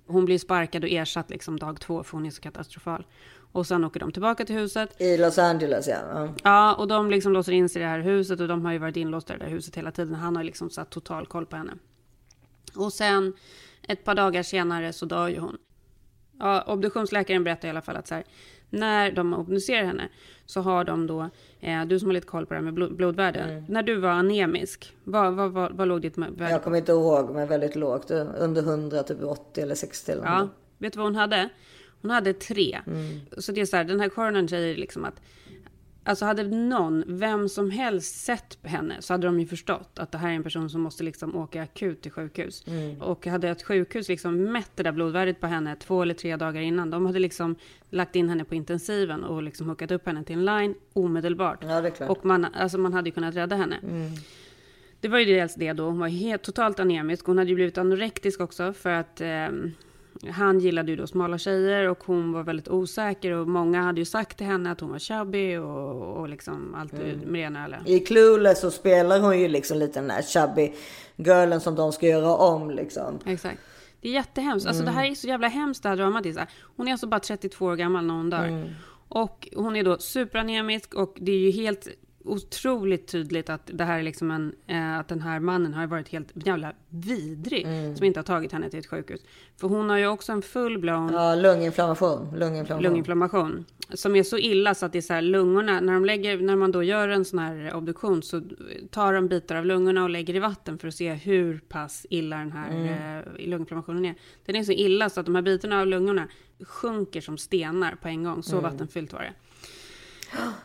Hon blir sparkad och ersatt liksom dag två för hon är så katastrofal. Och sen åker de tillbaka till huset. I Los Angeles ja. ja. Ja, och de liksom låser in sig i det här huset och de har ju varit inlåsta i det där huset hela tiden. Han har liksom satt total koll på henne. Och sen ett par dagar senare så dör ju hon. Ja, obduktionsläkaren berättar i alla fall att så här, när de obducerar henne så har de då, eh, du som har lite koll på det här med blod, blodvärden. När du var anemisk, vad, vad, vad, vad låg ditt värde Jag kommer inte ihåg men väldigt lågt. Under 100, typ 80 eller 60 eller Ja, vet du vad hon hade? Hon hade tre. Mm. Så det är så här, den här coronern säger liksom att Alltså hade någon, vem som helst sett henne så hade de ju förstått att det här är en person som måste liksom åka akut till sjukhus. Mm. Och hade ett sjukhus liksom mätt det där blodvärdet på henne två eller tre dagar innan. De hade liksom lagt in henne på intensiven och liksom hookat upp henne till en line omedelbart. Ja. Och man, alltså man hade ju kunnat rädda henne. Mm. Det var ju dels det då, hon var helt totalt anemisk. Hon hade ju blivit anorektisk också för att eh, han gillade ju då smala tjejer och hon var väldigt osäker och många hade ju sagt till henne att hon var chubby och, och liksom allt Mm. med det ena eller. I Clueless så spelar hon ju liksom lite den där chubby girlen som de ska göra om liksom. Exakt. Det är jättehemskt. Alltså Mm. det här är så jävla hemskt det här dramat. är. Hon är alltså bara 32 år gammal när hon dör. Mm. Och hon är då superanemisk och det är ju helt otroligt tydligt att det här är liksom en, eh, att den här mannen har varit helt jävla vidrig Mm. som inte har tagit henne till ett sjukhus. För hon har ju också en full-blown Ja, lunginflammation. Lunginflammation. lunginflammation som är så illa så att det är så här lungorna, när, de lägger, när man då gör en sån här obduktion så tar de bitar av lungorna och lägger i vatten för att se hur pass illa den här Mm. eh, lunginflammationen är. Den är så illa så att de här bitarna av lungorna sjunker som stenar på en gång. Så Mm. vattenfyllt var det.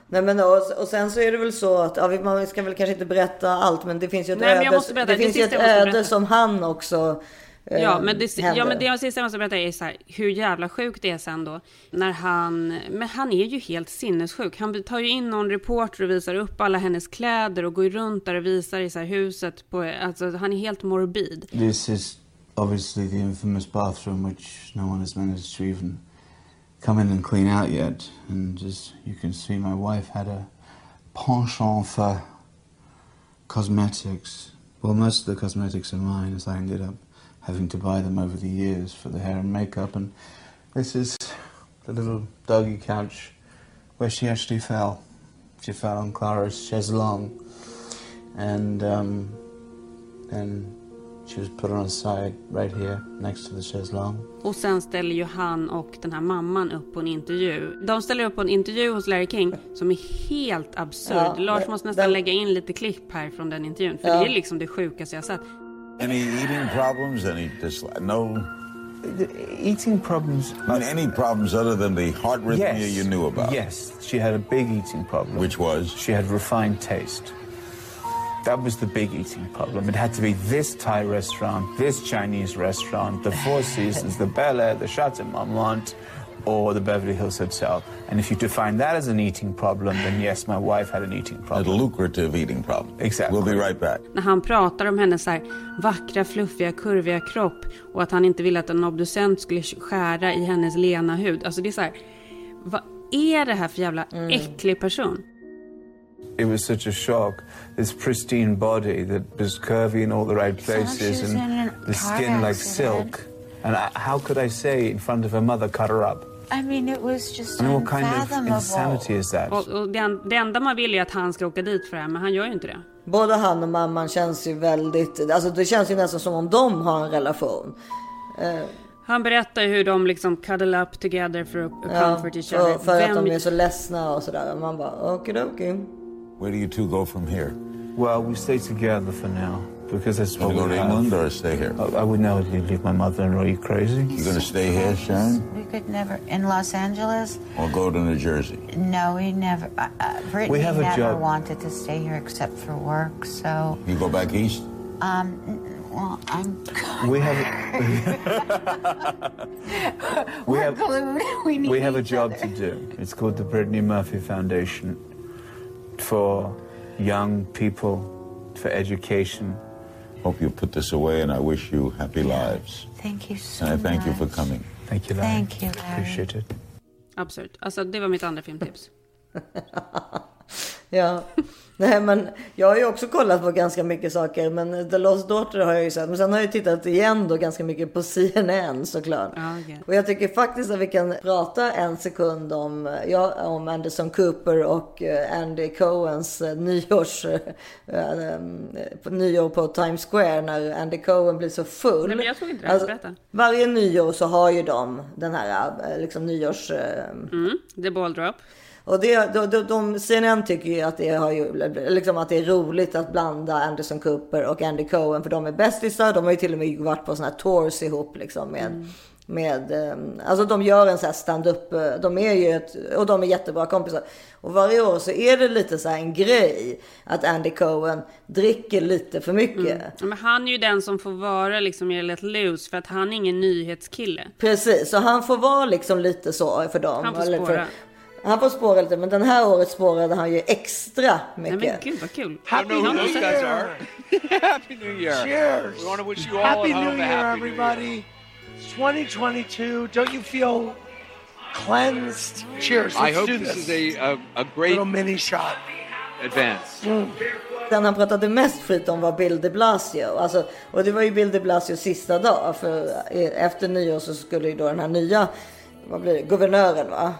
Nej men och, och sen så är det väl så att, ja, man ska väl kanske inte berätta allt men det finns ju ett Nej, men jag öde, måste berätta. det Det finns ett sista öde berätta. som han också eh, Ja men, det, ja, men det sista jag måste berätta är så här, hur jävla sjukt det är sen då. När han, men han är ju helt sinnessjuk. Han tar ju in någon reporter och visar upp alla hennes kläder och går runt där och visar i så här huset. På, alltså, han är helt morbid. This is obviously the infamous bathroom which no one has managed to even come in and clean out yet. And as you can see, my wife had a penchant for cosmetics. Well, most of the cosmetics are mine, as I ended up having to buy them over the years for the hair and makeup. And this is the little doggy couch where she actually fell. She fell on Clara's chaiselong. And um, then she was put on a side right here next to the chaiselong. Och sen ställer ju han och den här mamman upp på en intervju. De ställer upp på en intervju hos Larry King som är helt absurd. Ja, Lars måste nästan den- lägga in lite klipp här från den intervjun. För Ja. det är liksom det sjukaste jag sett. Any eating problems? Any dislike? No. Eating problems. I mean, any problems other than the heart rhythmia Yes. you knew about? Yes, she had a big eating problem. Which was? She had refined taste. That was the big eating problem. It had to be this Thai restaurant, this Chinese restaurant, the Four Seasons, the Bel Air, the Chateau Marmont, or the Beverly Hills Hotel. And if you define that as an eating problem, then yes, my wife had an eating problem. A lucrative eating problem. Exactly. We'll be right back. När han pratar om hennes här vackra, fluffiga, kurviga kropp och att han inte ville att en obducent skulle skära i hennes lena hud. Alltså det är så här, vad är det här för jävla Mm. äcklig person? It was such a shock. This pristine body that was curvy in all the right places and the skin like silk. And I, how could I say in front of her mother, cut her up? I mean, it was just I mean, what kind of insanity is that? Och, och det, en- det enda man vill är att han ska åka dit för det här, men han gör ju inte det. Både han och mamman känns ju väldigt, alltså det känns ju nästan som om de har en relation. Eh, Han berättar hur de liksom cuddle up together for a ja, comfort each other. för att Vem- de är så ledsna och sådär. Man bara okidoki. Where do you two go from here? Well, we stay together for now. because that's what You go we to have. England or stay here? I, I would never leave my mother-in-law. Are you crazy? You're gonna stay here, Sharon, We could never in Los Angeles. or go to New Jersey? No, we never. Uh, uh, Brittany We have a never job. wanted to stay here except for work. So, You go back east? um, well, I'm. We have we We're have glued. We need we have a job other. to do. It's called the Brittany Murphy Foundation for young people, for education. Hope you put this away, and I wish you happy lives. Thank you so And I thank you for coming. Thank you, Larry. Thank you, Larry. Appreciate it. Absurt. Alltså det var mitt andra filmtips. Ja, nej men jag har ju också kollat på ganska mycket saker. Men The Lost Daughter har jag ju sett. Men sen har jag tittat igen då ganska mycket på CNN såklart. Okej. Och jag tycker faktiskt att vi kan prata en sekund om, ja, om Anderson Cooper och eh, Andy Cohens eh, nyårs, på nyår på Times Square när Andy Cohen blir så full. Nej, men jag såg inte det. Berätta. varje nyår så har ju de den här liksom nyårs... Mm, The Ball Drop. Och det, de, de, de, CNN tycker ju att det, har ju, liksom att det är roligt att blanda Anderson Cooper och Andy Cohen för de är bästisar. De har ju till och med varit på sådana här tours ihop liksom med, med eh, alltså de gör en sån stand-up, de är ju ett, och de är jättebra kompisar. Och varje år så är det lite så här en grej att Andy Cohen dricker lite för mycket. Ja, Men han är ju den som får vara liksom let loose för att han är ingen nyhetskille. Precis, så han får vara liksom lite så för dem. Han får eller för- spåra. Han får spåra lite, men den här året spårade han ju extra Nej mycket. men gud vad kul. I those guys are. Happy New Year. Cheers. We want to wish you all Happy New Year, happy New Year. everybody. 2022. Don't you feel cleansed? Cheers. I Let's hope do this this. is a, a, a great little mini shot. advance. Den han pratade mest skit om var Bill de Blasio. Alltså, och det var ju Bill de Blasios sista dag. För eh, efter nyår så skulle ju då den här nya, vad blir det, guvernören va?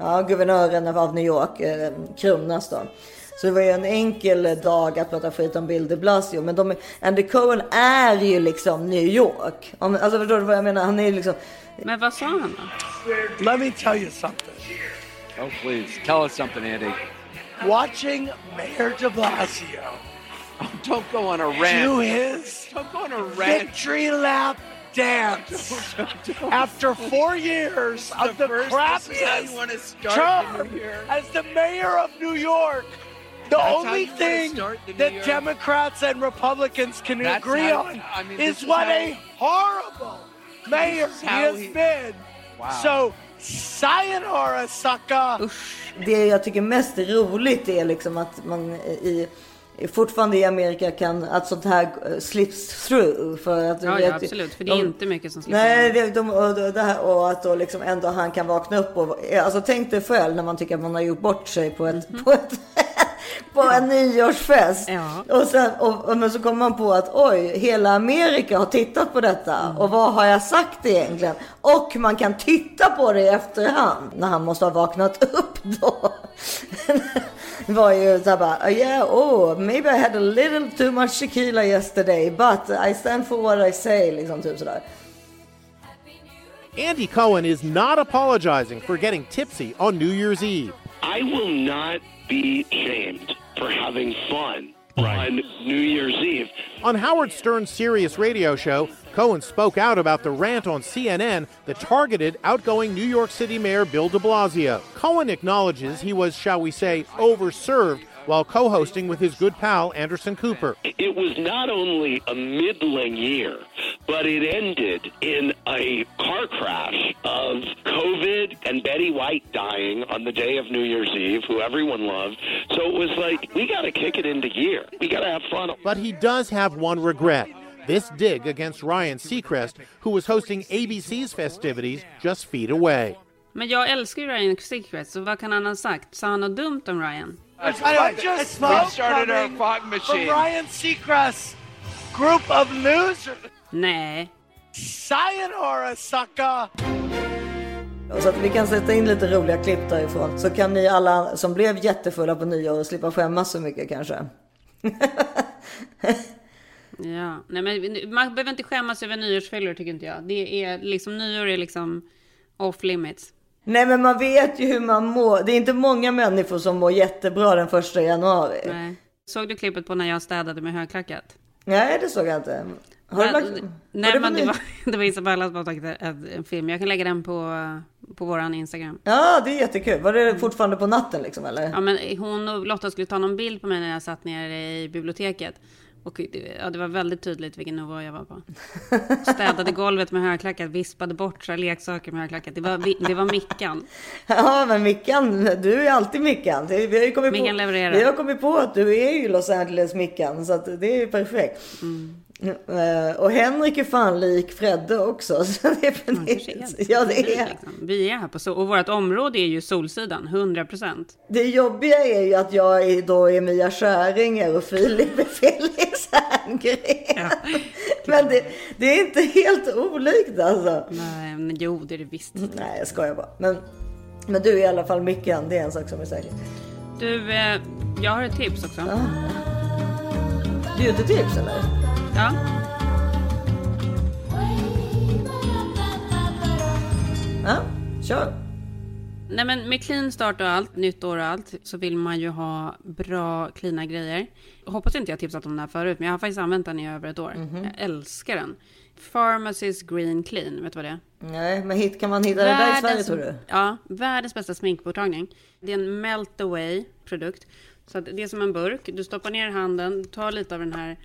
Ja, guvernören av New York eh, kronas då. Så det var ju en enkel dag att prata skit om Bill de Blasio. Men de, Andy Cohen är ju liksom New York. Om, alltså förstår du vad jag menar? Han är ju liksom... Men vad sa han då? Let me tell you something. Oh, please. Tell us something, Andy. Watching Mayor de Blasio Don't go on a rant. do his Don't go on a rant. victory lap dance after four years of the first- this you crappiest wanna start term new as the mayor of New York. The That's only thing the that year? Democrats and Republicans can That's agree how- on I mean, is is what how- a horrible mayor he has he- been. Wow. So, sayonara, sucker. Det jag tycker mest är roligt är liksom att man i, i fortfarande i Amerika kan, att sånt här eh, slips through. För att, Ja, vet, ja absolut. För det är de- inte mycket som slipper Nej, det, de, och, det här, och att då liksom ändå han kan vakna upp och... Alltså tänk dig själv när man tycker att man har gjort bort sig på ett... På ett på en nyårsfest. Och sen, och, och, men så kommer man på att oj, hela Amerika har tittat på detta. Och vad har jag sagt egentligen? Och man kan titta på det i efterhand. När han måste ha vaknat upp då. Det var ju så här bara, "Oh, yeah, oh, maybe I had a little too much tequila yesterday. But I stand for what I say. Liksom typ sådär. Andy Cohen is not apologizing for getting tipsy on New Year's Eve. I will not be shamed for having fun on New Year's Eve. On Howard Stern's Sirius radio show, Cohen spoke out about the rant on CNN that targeted outgoing New York City Mayor Bill de Blasio. Cohen acknowledges he was, shall we say, overserved while co hosting with his good pal Anderson Cooper. It was not only a middling year, but it ended in a car crash of COVID and Betty White dying on the day of New Year's Eve, who everyone loved. So it was like, we got to kick it into gear. We got to have fun. But he does have one regret this dig against Ryan Seacrest, who was hosting ABC's festivities just feet away. Men jag älskar ju Ryan Seacrest, så vad kan han ha sagt? Sa han något dumt om Ryan? There's a bunch started our coming fog from machine. Ryan Seacrest's group of losers. Nej. Sayonara, sucker. Så att vi kan sätta in lite roliga klipp därifrån. Så kan ni alla som blev jättefulla på nyår slippa skämmas så mycket kanske. Ja, nej men man behöver inte skämmas över nyårsfyllor tycker inte jag. Det är liksom, nyår är liksom off limits. Nej men man vet ju hur man mår. Det är inte många människor som mår jättebra den första januari. Nej. Såg du klippet på när jag städade med högklackat? Nej, det såg jag inte. Har du lagt... Nej, det men det var, det var Isabella som har tagit en film. Jag kan lägga den på, på våran Instagram. Ja, det är jättekul. Var det fortfarande på natten liksom eller? Ja, men hon och Lotta skulle ta någon bild på mig när jag satt nere i biblioteket. Och det, ja, det var väldigt tydligt vilken nivå jag var på. Städade golvet med högklackat, vispade bort så leksaker med högklackat. Det var, det var Mickan. Ja, men Mickan, du är alltid Mickan. Vi har ju kommit, Mickan på, levererar. vi har kommit på att du är ju Los Angeles Mickan, så det är ju perfekt. Mm. Eh, Och Henrik är fan lik Fredde också. Så det är, ja, det är. Liksom. Vi är här på sol. Och vårt område är ju Solsidan, 100 procent. Det jobbiga är ju att jag är, då är Mia Skäringer och Filip är Felix Herngren. Men det, det är inte helt olikt alltså. Nej, men jo, det är det visst. Nej, jag skojar bara. Men, men du är i alla fall Mickan, det är en sak som är säker. Du, eh, jag har ett tips också. Beauty-tips eller? Ja. Ja, kör. Nej men med clean start och allt, nytt år och allt, så vill man ju ha bra, cleana grejer. Jag hoppas inte jag tipsat om den här förut, men jag har faktiskt använt den i över ett år. Mhm. Jag älskar den. Pharmacist Green Clean, vet du vad det är? Nej, men hit, kan man hitta det där i Sverige tror du? Ja, världens bästa sminkborttagning. Det är en melt away produkt. Så det är som en burk. Du stoppar ner handen, tar lite av den här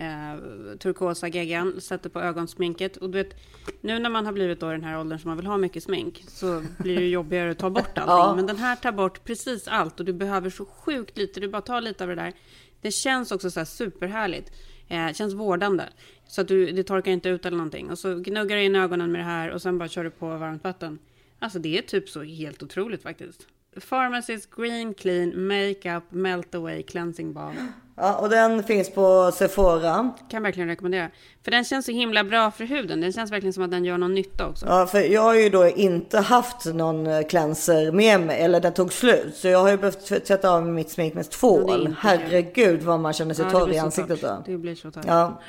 eh, turkosa geggan, sätter på ögonsminket. Och du vet, nu när man har blivit då i den här åldern som man vill ha mycket smink så blir det jobbigare att ta bort allting. Ja. Men den här tar bort precis allt och du behöver så sjukt lite. Du bara tar lite av det där. Det känns också så här superhärligt. Eh, känns vårdande. Så att du, det torkar inte ut eller någonting. Och så gnuggar du in ögonen med det här och sen bara kör du på varmt vatten. Alltså det är typ så helt otroligt faktiskt. Pharmacist Green Clean Makeup Melt Away Cleansing Balm. Ja, och den finns på Sephora. Kan verkligen rekommendera. För den känns så himla bra för huden. Den känns verkligen som att den gör någon nytta också. Ja, för jag har ju då inte haft någon eh, cleanser med mig, eller den tog slut. Så jag har ju behövt tvätta av mitt smink med tvål. Herregud vad man känner sig Ja, torr i ansiktet då. Det blir så torrt. Ja.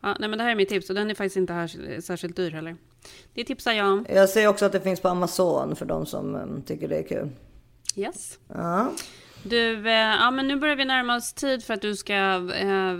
Ja, nej, men det här är mitt tips och den är faktiskt inte här, särskilt dyr heller. Det tipsar jag om. Jag ser också att det finns på Amazon för de som um, tycker det är kul. Yes. Ja. Du, eh, ja men nu börjar vi närma oss tid för att du ska eh,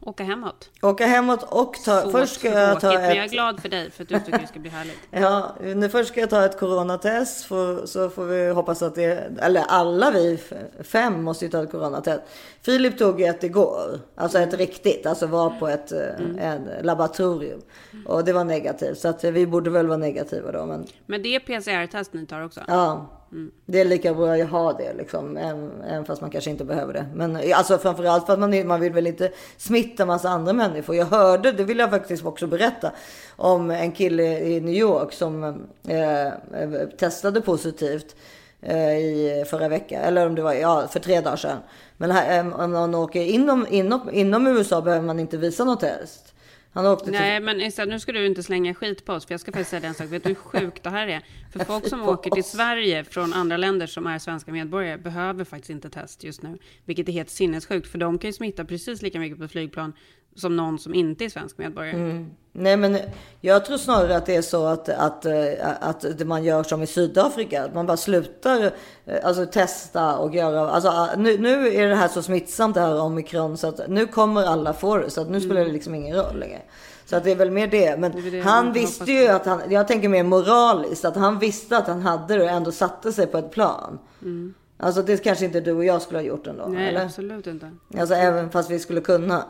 åka hemåt. Åka hemåt och ta... Så först ska jag ta tråkigt, men jag är ett... glad för dig för att du tycker det ska bli härligt. Ja, nu först ska jag ta ett coronatest för, så får vi hoppas att det, eller alla vi fem måste ju ta ett coronatest. Filip tog ett igår, alltså ett riktigt, alltså var på ett mm. en laboratorium. Och det var negativt, så att vi borde väl vara negativa då. Men Men det är PCR-test ni tar också? ja, det är lika bra att ha det liksom, även, även fast man kanske inte behöver det. Men alltså framförallt för att man, man vill väl inte smitta massa andra människor. Jag hörde, det vill jag faktiskt också berätta, om en kille i New York som eh, testade positivt eh, i förra veckan, eller om det var ja, för tre dagar sedan. Men här, om man åker inom, inom, inom USA behöver man inte visa något test. Han åkte till... Nej, men Issa, nu ska du inte slänga skit på oss, för jag ska faktiskt säga en sak. Vet du hur sjukt det här är? För folk som åker till Sverige från andra länder som är svenska medborgare behöver faktiskt inte test just nu. Vilket är helt sinnessjukt, för de kan ju smitta precis lika mycket på flygplan som någon som inte är svensk medborgare. Mm. Nej men jag tror snarare att det är så att, att, eh, att det man gör som i Sydafrika. Att man bara slutar eh, alltså, testa och göra. Alltså, nu, nu är det här så smittsamt det här omikron så att nu kommer alla få det. Så att nu spelar det liksom ingen roll längre. Så att det är väl mer det. Men Mm. Det det han visste ju att han, jag tänker mer moraliskt, att han visste att han hade det och ändå satte sig på ett plan. Mm. Alltså det kanske inte du och jag skulle ha gjort ändå. Nej, eller? absolut inte. Alltså även fast vi skulle kunna.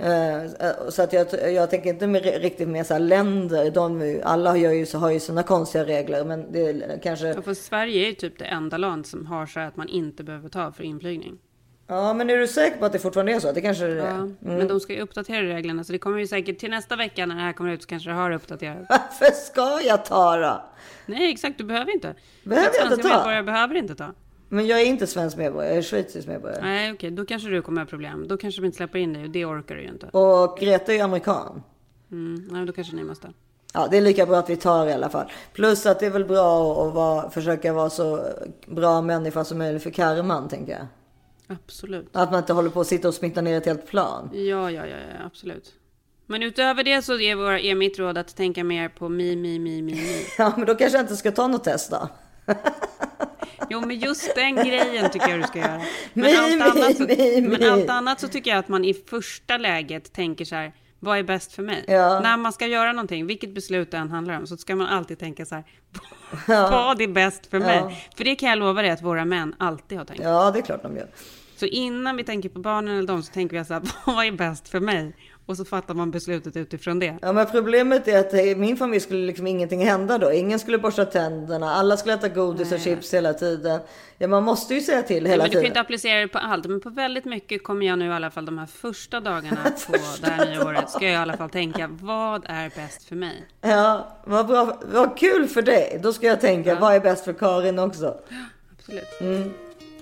Eh, Så att jag, jag tänker inte med, riktigt med så länder. De, alla gör ju, så har ju sina konstiga regler. Men det kanske... Ja, för Sverige är ju typ det enda land som har så att man inte behöver ta för inflygning. Ja men är du säker på att det fortfarande är så? Det kanske det är. Ja, Mm. men de ska ju uppdatera reglerna, så det kommer ju säkert till nästa vecka när det här kommer ut så kanske det har uppdaterats. Varför ska jag ta då? Nej, exakt, du behöver inte. Behöver jag Svenska inte ta? medborgare behöver inte ta. Men jag är inte svensk medborgare, jag är schweizisk medborgare. Nej, okej, då kanske du kommer ha problem. Då kanske de inte släpper in dig och det orkar du ju inte. Och Greta är ju amerikan. Mm, nej, då kanske ni måste. Ja, det är lika bra att vi tar i alla fall. Plus att det är väl bra att vara, försöka vara så bra människa som möjligt för karman, tänker jag. Absolut. Att man inte håller på att sitta och smitta ner ett helt plan. Ja, ja, ja, ja absolut. Men utöver det så är, våra, är mitt råd att tänka mer på mi, mi, mi, mi, mi. Ja, men då kanske jag inte ska ta något test då. Jo, men just den grejen tycker jag du ska göra. Men, Mi, allt, annat så, mi, men allt annat så tycker jag att man i första läget tänker så här, vad är bäst för mig? Ja. När man ska göra någonting, vilket beslut det än handlar om, så ska man alltid tänka så här, Ja. vad är bäst för mig? Ja. För det kan jag lova dig att våra män alltid har tänkt. Ja, det är klart de gör. Så innan vi tänker på barnen eller dem så tänker vi så här, vad är bäst för mig? Och så fattar man beslutet utifrån det. Ja, men problemet är att i min familj skulle liksom ingenting hända då. Ingen skulle borsta tänderna, alla skulle äta godis och chips hela tiden. Ja, man måste ju säga till Nej, hela men du kan tiden. inte applicera det på allt, men på väldigt mycket kommer jag nu i alla fall de här första dagarna på det här nya året, ska jag i alla fall tänka, vad är bäst för mig? Ja, vad bra. Vad kul för dig. Då ska jag tänka, vad är bäst för Karin också? Absolut. Mm.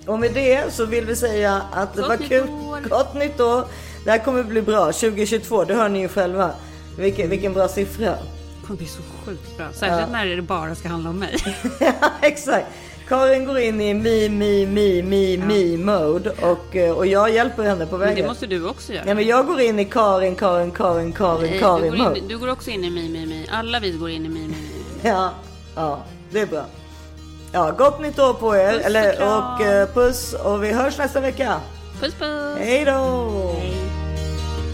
Och med det så vill vi säga att det Gott var nytt kul. år. Gott nytt år. Det här kommer bli bra. 2022, det hör ni ju själva. Vilken, vilken bra siffra. Det kommer bli så sjukt bra, särskilt Ja. när det bara ska handla om mig. Exakt. Karin går in i mi, mi, mi, mi, mi mode och, eh, och jag hjälper henne på Men vägen. det måste du också göra. Ja, men jag går in i Karin, Karin, Karin, Karin, Nej, du, Karin går mode. in, du går också in i mi, mi, mi. Alla vi går in i mi, mi, mi. Ja, ja, det är bra. Ja, gott nytt år på er. Puss och Eller, kram. och eh, puss och vi hörs nästa vecka. Puss puss! Hej då!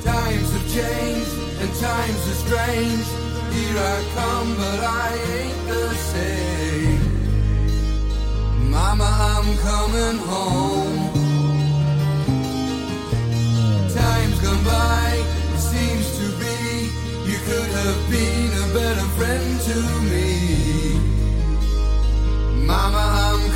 Times have changed and times are strange. Here I come, but I ain't the same. Mama, I'm coming home. Time's gone by, it seems to be. You could have been a better friend to me. Mama, I'm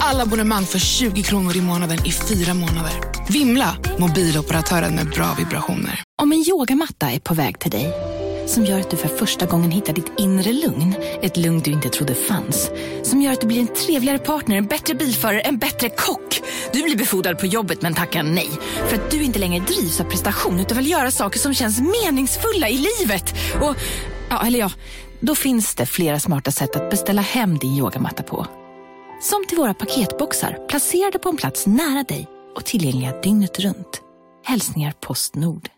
Alla abonnemang för 20 kronor i månaden i fyra månader. Vimla! Mobiloperatören med bra vibrationer. Om en yogamatta är på väg till dig, som gör att du för första gången hittar ditt inre lugn, ett lugn du inte trodde fanns, som gör att du blir en trevligare partner, en bättre bilförare, en bättre kock. Du blir befordrad på jobbet men tackar nej, för att du inte längre drivs av prestation utan vill göra saker som känns meningsfulla i livet. Och, ja, eller ja, då finns det flera smarta sätt att beställa hem din yogamatta på. Som till våra paketboxar placerade på en plats nära dig och tillgängliga dygnet runt. Hälsningar Postnord.